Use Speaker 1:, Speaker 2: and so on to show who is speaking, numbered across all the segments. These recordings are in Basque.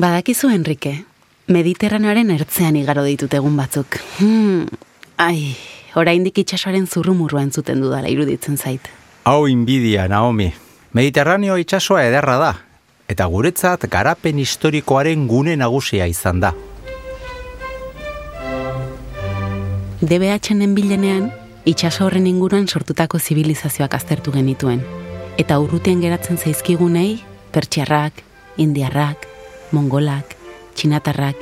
Speaker 1: Badakizu, Enrique, Mediterraneoaren ertzean igaro ditut egun batzuk. Hmm, ai, oraindik itxasoaren zurrumurrua entzuten dudala iruditzen zait.
Speaker 2: Hau inbidia, Naomi. Mediterraneo itsasoa ederra da, eta guretzat garapen historikoaren gune nagusia izan da.
Speaker 1: DBH-nen bilenean, itxaso horren inguruan sortutako zibilizazioak aztertu genituen. Eta urrutien geratzen zaizkigunei, pertsiarrak, indiarrak, mongolak, txinatarrak,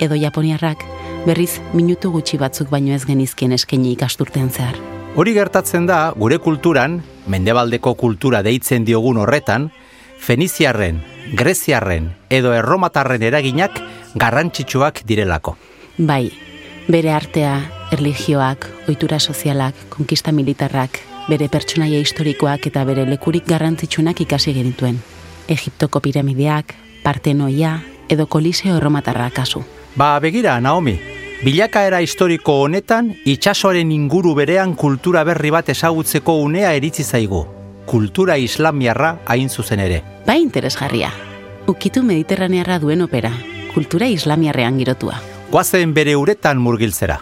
Speaker 1: edo japoniarrak, berriz minutu gutxi batzuk baino ez genizkien eskaini ikasturtean zehar.
Speaker 2: Hori gertatzen da, gure kulturan, mendebaldeko kultura deitzen diogun horretan, Feniziarren, Greziarren edo Erromatarren eraginak garrantzitsuak direlako.
Speaker 1: Bai, bere artea, erligioak, ohitura sozialak, konkista militarrak, bere pertsonaia historikoak eta bere lekurik garrantzitsunak ikasi genituen. Egiptoko piramideak, partenoia edo koliseo erromatarra kasu.
Speaker 2: Ba, begira, Naomi, bilakaera historiko honetan itsasoaren inguru berean kultura berri bat ezagutzeko unea eritzi zaigu. Kultura islamiarra hain zuzen ere.
Speaker 1: Bai interesgarria. Ukitu mediterranearra duen opera, kultura islamiarrean girotua.
Speaker 2: Guazen bere uretan murgiltzera.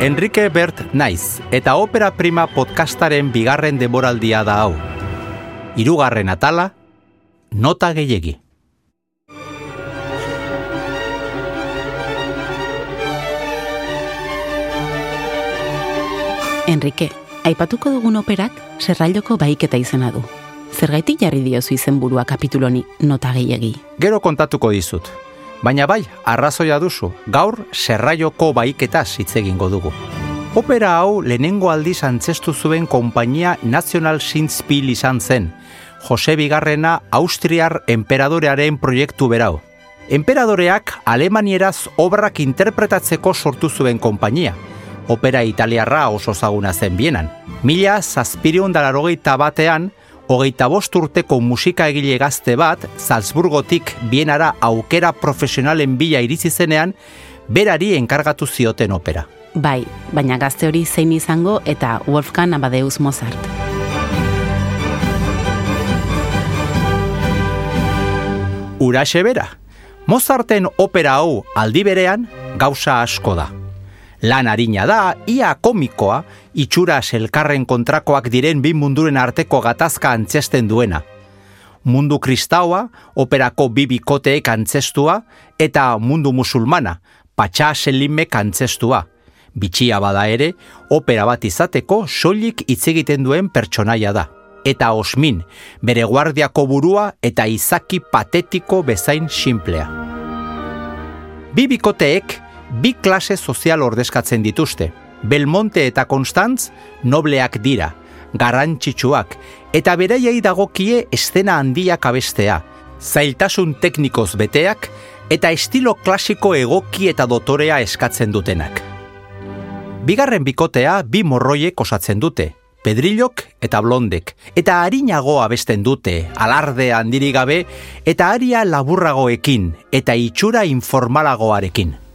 Speaker 2: Enrique Bert Naiz eta Opera Prima podcastaren bigarren demoraldia da hau. Hirugarren atala, nota gehiegi.
Speaker 1: Enrique, aipatuko dugun operak zerrailoko baiketa izena du. Zergaitik jarri diozu izenburua kapituloni nota gehiegi.
Speaker 2: Gero kontatuko dizut. Baina bai, arrazoia duzu, gaur serraioko baiketaz hitz egingo dugu. Opera hau lehenengo aldiz antzestu zuen konpainia National Sinspiel izan zen, Jose Bigarrena Austriar Emperadorearen proiektu berau. Emperadoreak Alemanieraz obrak interpretatzeko sortu zuen konpainia. Opera italiarra oso zaguna zen bienan. Mila zazpirion dalarogeita batean, hogeita bost urteko musika egile gazte bat, Salzburgotik bienara aukera profesionalen bila iritsi zenean, berari enkargatu zioten opera.
Speaker 1: Bai, baina gazte hori zein izango eta Wolfgang Amadeus Mozart.
Speaker 2: Uraxe bera, Mozarten opera hau aldi berean gauza asko da. Lan harina da, ia komikoa, itxura selkarren kontrakoak diren bi munduren arteko gatazka antzesten duena. Mundu kristaua, operako bi bikoteek antzestua, eta mundu musulmana, patxa selimek antzestua. Bitxia bada ere, opera bat izateko soilik hitz egiten duen pertsonaia da. Eta osmin, bere guardiako burua eta izaki patetiko bezain simplea. Bi bikoteek, bi klase sozial ordezkatzen dituzte. Belmonte eta Konstantz nobleak dira, garrantzitsuak, eta beraiei dagokie estena handiak abestea, zailtasun teknikoz beteak, eta estilo klasiko egoki eta dotorea eskatzen dutenak. Bigarren bikotea bi morroiek osatzen dute, pedrilok eta blondek, eta harinago abesten dute, alarde handiri gabe, eta aria laburragoekin, eta itxura informalagoarekin.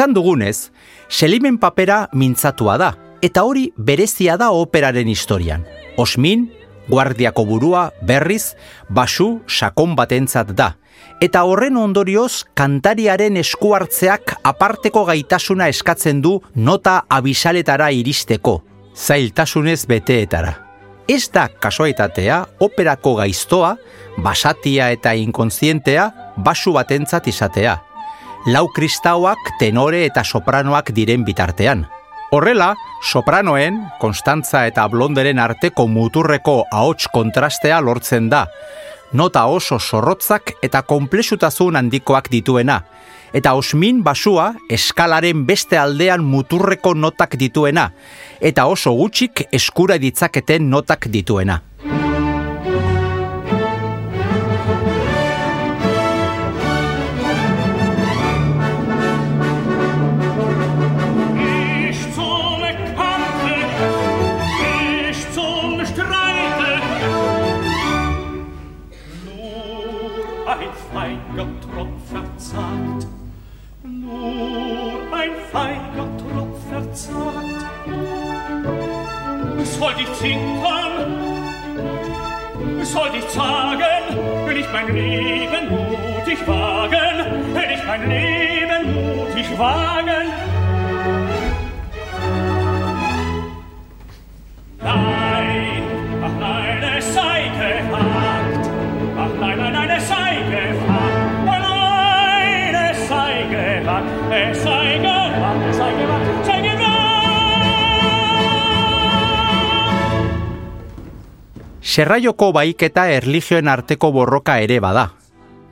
Speaker 2: Esan dugunez, Selimen papera mintzatua da, eta hori berezia da operaren historian. Osmin, guardiako burua, berriz, basu, sakon batentzat da. Eta horren ondorioz, kantariaren eskuartzeak aparteko gaitasuna eskatzen du nota abisaletara iristeko, zailtasunez beteetara. Ez da kasuaitatea, operako gaiztoa, basatia eta inkontzientea, basu batentzat izatea. Lau kristauak, tenore eta sopranoak diren bitartean. Horrela, sopranoen, Konstantza eta Blonderen arteko muturreko ahots kontrastea lortzen da. Nota oso zorrotzak eta konplexutasun handikoak dituena. Eta osmin basua eskalaren beste aldean muturreko notak dituena. Eta oso gutxik eskura ditzaketen notak dituena. Serraioko baiketa erligioen arteko borroka ere bada.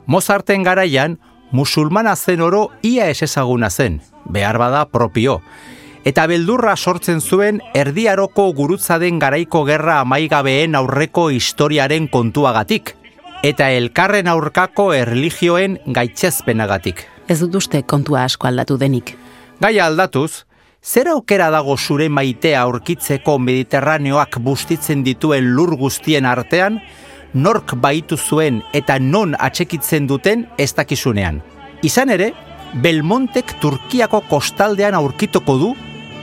Speaker 2: Mozarten garaian, musulmana zen oro ia ez ezaguna zen, behar bada propio. Eta beldurra sortzen zuen erdiaroko gurutza den garaiko gerra amaigabeen aurreko historiaren kontuagatik. Eta elkarren aurkako erligioen gaitxezpenagatik.
Speaker 1: Ez dut uste kontua asko aldatu denik.
Speaker 2: Gaia aldatuz, Zer aukera dago zure maitea aurkitzeko mediterraneoak bustitzen dituen lur guztien artean, nork baitu zuen eta non atxekitzen duten ez dakizunean. Izan ere, Belmontek Turkiako kostaldean aurkituko du,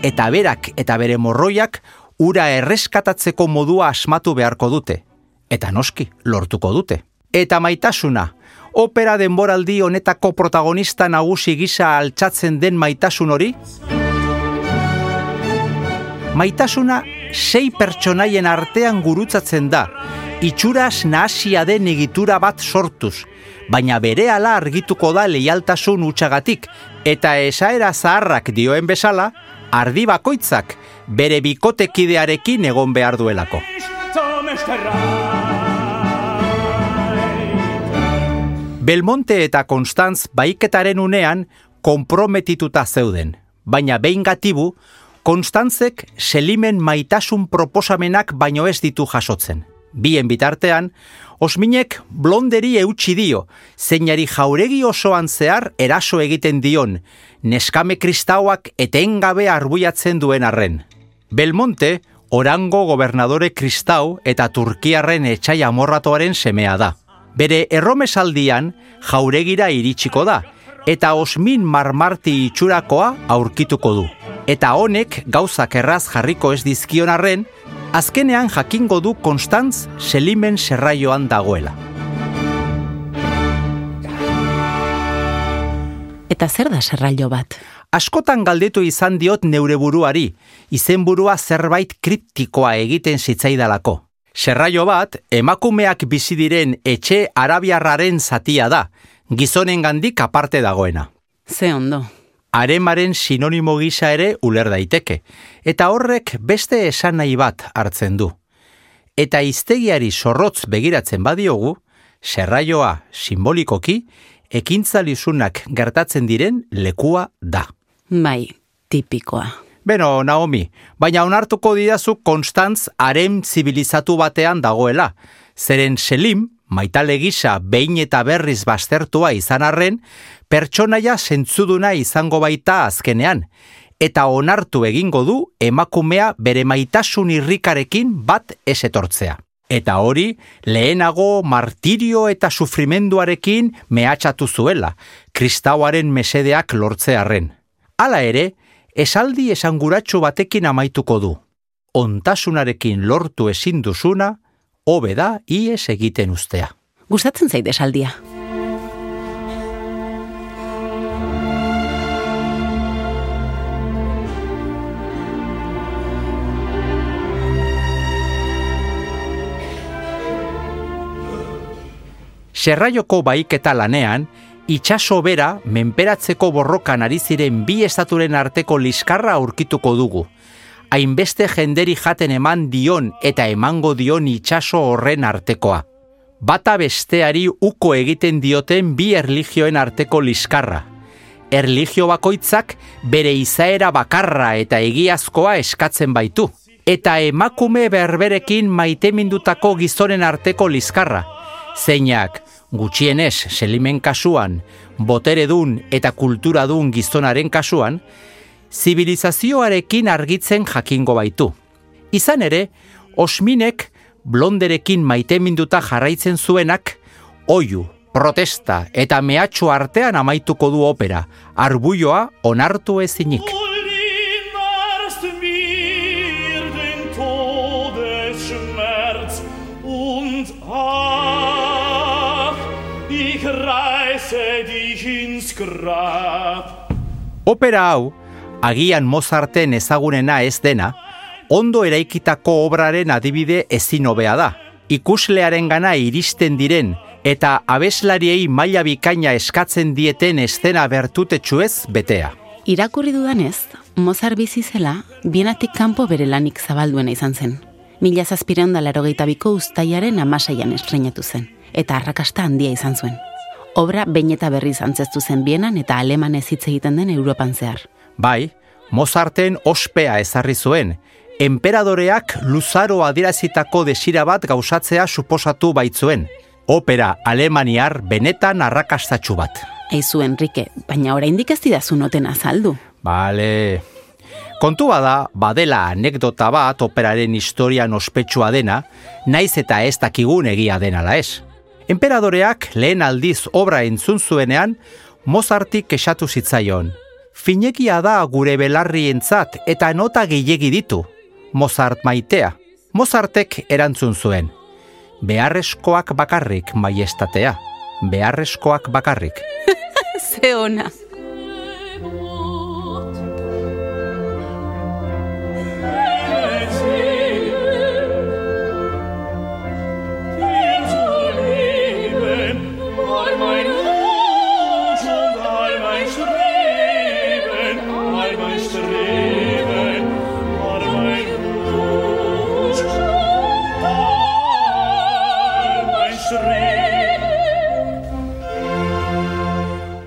Speaker 2: eta berak eta bere morroiak ura erreskatatzeko modua asmatu beharko dute. Eta noski, lortuko dute. Eta maitasuna, opera denboraldi honetako protagonista nagusi gisa altxatzen den maitasun hori, maitasuna sei pertsonaien artean gurutzatzen da, itxuraz nahasia den egitura bat sortuz, baina bere ala argituko da leialtasun utxagatik, eta esaera zaharrak dioen bezala, ardi bakoitzak bere bikotekidearekin egon behar duelako. Belmonte eta Konstantz baiketaren unean konprometituta zeuden, baina behin gatibu, Konstantzek selimen maitasun proposamenak baino ez ditu jasotzen. Bien bitartean, osminek blonderi eutxi dio, zeinari jauregi osoan zehar eraso egiten dion, neskame kristauak etengabe arbuiatzen duen arren. Belmonte, orango gobernadore kristau eta turkiarren etxai amorratoaren semea da. Bere erromesaldian jauregira iritsiko da, eta osmin marmarti itxurakoa aurkituko du eta honek gauzak erraz jarriko ez dizkion arren, azkenean jakingo du Konstantz Selimen serraioan dagoela.
Speaker 1: Eta zer da serraio bat?
Speaker 2: Askotan galdetu izan diot neure buruari, izenburua zerbait kriptikoa egiten zitzaidalako. Serraio bat, emakumeak bizi diren etxe arabiarraren zatia da, gizonen gandik aparte dagoena.
Speaker 1: Ze ondo,
Speaker 2: aremaren sinonimo gisa ere uler daiteke, eta horrek beste esan nahi bat hartzen du. Eta iztegiari zorrotz begiratzen badiogu, serraioa simbolikoki, ekintzalizunak gertatzen diren lekua da.
Speaker 1: Bai, tipikoa.
Speaker 2: Beno, Naomi, baina onartuko didazu Konstantz harem zibilizatu batean dagoela. Zeren Selim, maitale gisa behin eta berriz baztertua izan arren, pertsonaia zentzuduna izango baita azkenean, eta onartu egingo du emakumea bere maitasun irrikarekin bat esetortzea. Eta hori, lehenago martirio eta sufrimenduarekin mehatxatu zuela, kristauaren mesedeak lortzearen. Hala ere, esaldi esanguratsu batekin amaituko du. Ontasunarekin lortu ezin duzuna, hobe da ies egiten ustea.
Speaker 1: Gustatzen zait esaldia.
Speaker 2: Serraioko baiketa lanean, itxaso bera menperatzeko borrokan ari ziren bi estaturen arteko liskarra aurkituko dugu. Hainbeste jenderi jaten eman dion eta emango dion itxaso horren artekoa. Bata besteari uko egiten dioten bi erligioen arteko liskarra. Erligio bakoitzak bere izaera bakarra eta egiazkoa eskatzen baitu. Eta emakume berberekin maitemindutako gizonen arteko liskarra. Zeinak, gutxienez selimen kasuan, boteredun eta kulturadun gizonaren kasuan, zibilizazioarekin argitzen jakingo baitu. Izan ere, osminek blonderekin maiteminduta jarraitzen zuenak, oiu, protesta eta mehatxo artean amaituko du opera, arbuioa onartu ezinik.
Speaker 3: Und Grab.
Speaker 2: Opera hau, agian Mozarten ezagunena ez dena, ondo eraikitako obraren adibide ezin hobea da. Ikuslearen gana iristen diren eta abeslariei maila bikaina eskatzen dieten eszena bertutetsuez betea.
Speaker 1: Irakurri dudanez, Mozart bizi zela, bienatik kanpo bere lanik zabalduena izan zen. Mila zazpireon da larogeita biko ustaiaren amasaian estrenatu zen, eta arrakasta handia izan zuen. Obra behin eta berriz antzestu zen bienan eta alemanez hitz egiten den Europan zehar.
Speaker 2: Bai, Mozarten ospea ezarri zuen, enperadoreak luzaro adierazitako desira bat gauzatzea suposatu baitzuen. Opera alemaniar benetan arrakastatxu bat.
Speaker 1: Eizu Enrique, baina oraindik ez didazu noten azaldu.
Speaker 2: Bale. Kontua da, badela anekdota bat operaren historian ospetsua dena, naiz eta ez dakigun egia dena la ez. Enperadoreak lehen aldiz obra entzun zuenean, Mozartik esatu zitzaion. Finekia da gure belarrientzat eta nota gehiegi ditu. Mozart maitea. Mozartek erantzun zuen. Beharrezkoak bakarrik, maiestatea. Beharrezkoak bakarrik.
Speaker 1: Ze ona.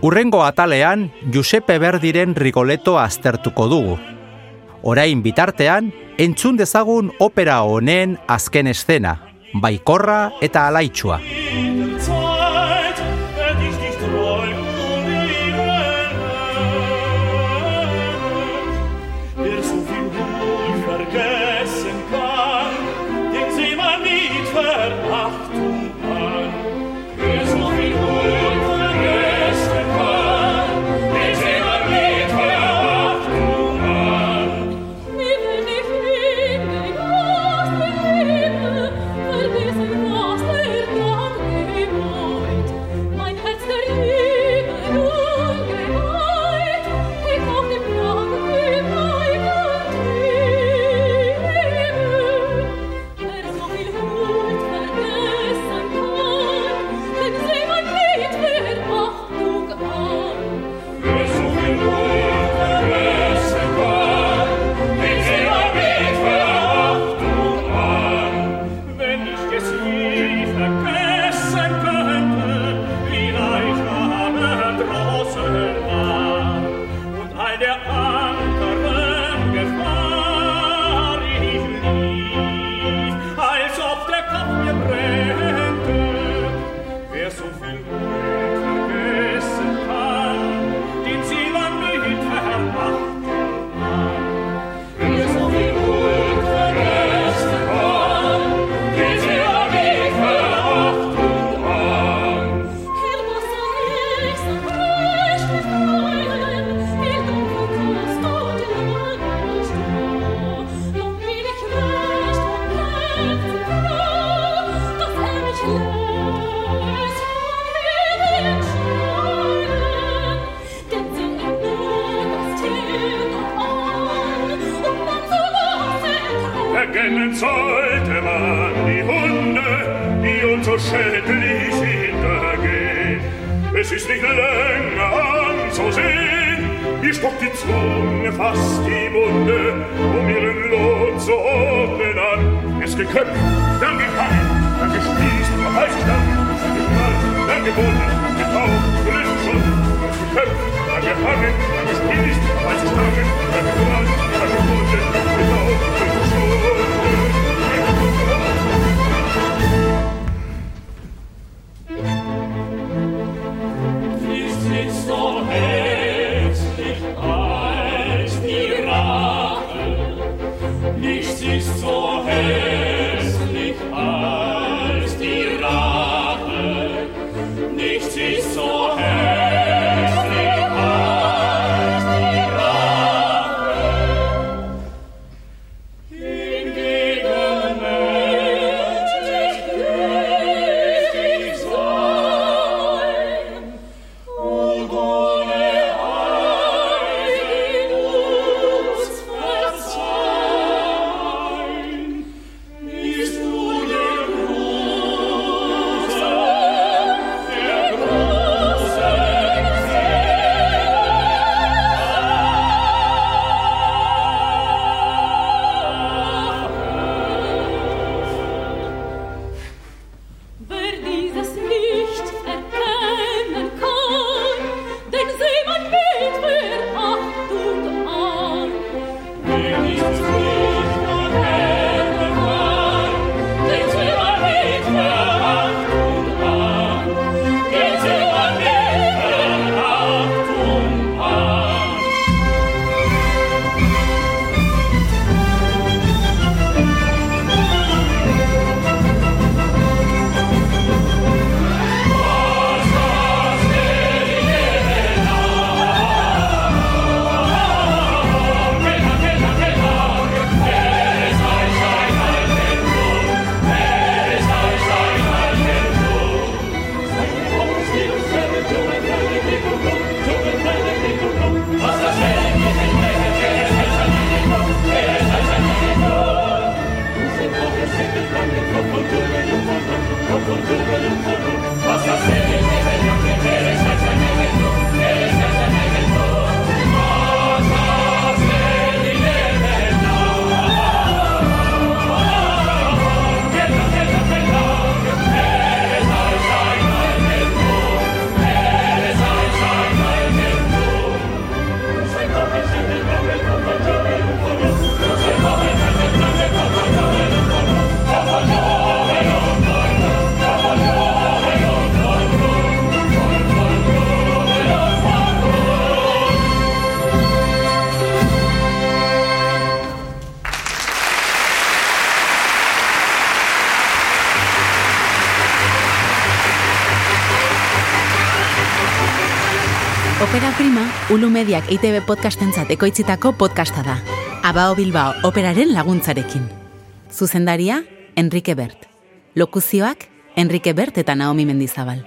Speaker 2: Urrengo atalean, Giuseppe Verdiren Rigoletto aztertuko dugu. Orain bitartean, entzun dezagun opera honen azken eszena, baikorra eta alaitsua.
Speaker 3: Es ist nicht länger anzusehen, mir stockt die Zunge fast die Munde, um ihren Lohn zu ordnen an. Es geköpft, dann gefangen, dann gespießt, auf Stamm, dann geknallt, dann gebunden, getaucht, gelöst schon, es geköpft, dann gefangen, dann gespießt, auf Stamm, dann geknallt, dann gebunden, getaucht,
Speaker 1: Prima, Ulu Mediak ITB podcastentzat ekoitzitako podcasta da. Abao Bilbao operaren laguntzarekin. Zuzendaria, Enrique Bert. Lokuzioak, Enrique Bert eta Naomi Mendizabal.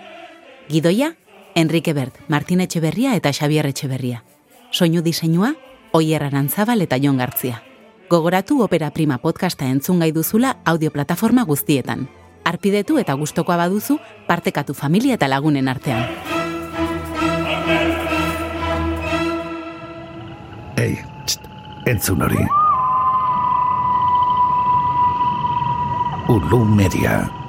Speaker 1: Gidoia, Enrique Bert, Martin Etxeberria eta Xabier Etxeberria. Soinu diseinua, Oier Arantzabal eta Jon Gartzia. Gogoratu Opera Prima podcasta entzun gai duzula audioplataforma guztietan. Arpidetu eta gustokoa baduzu, partekatu familia eta lagunen artean.
Speaker 4: Ei, txt, entzun hori. Ulu Media.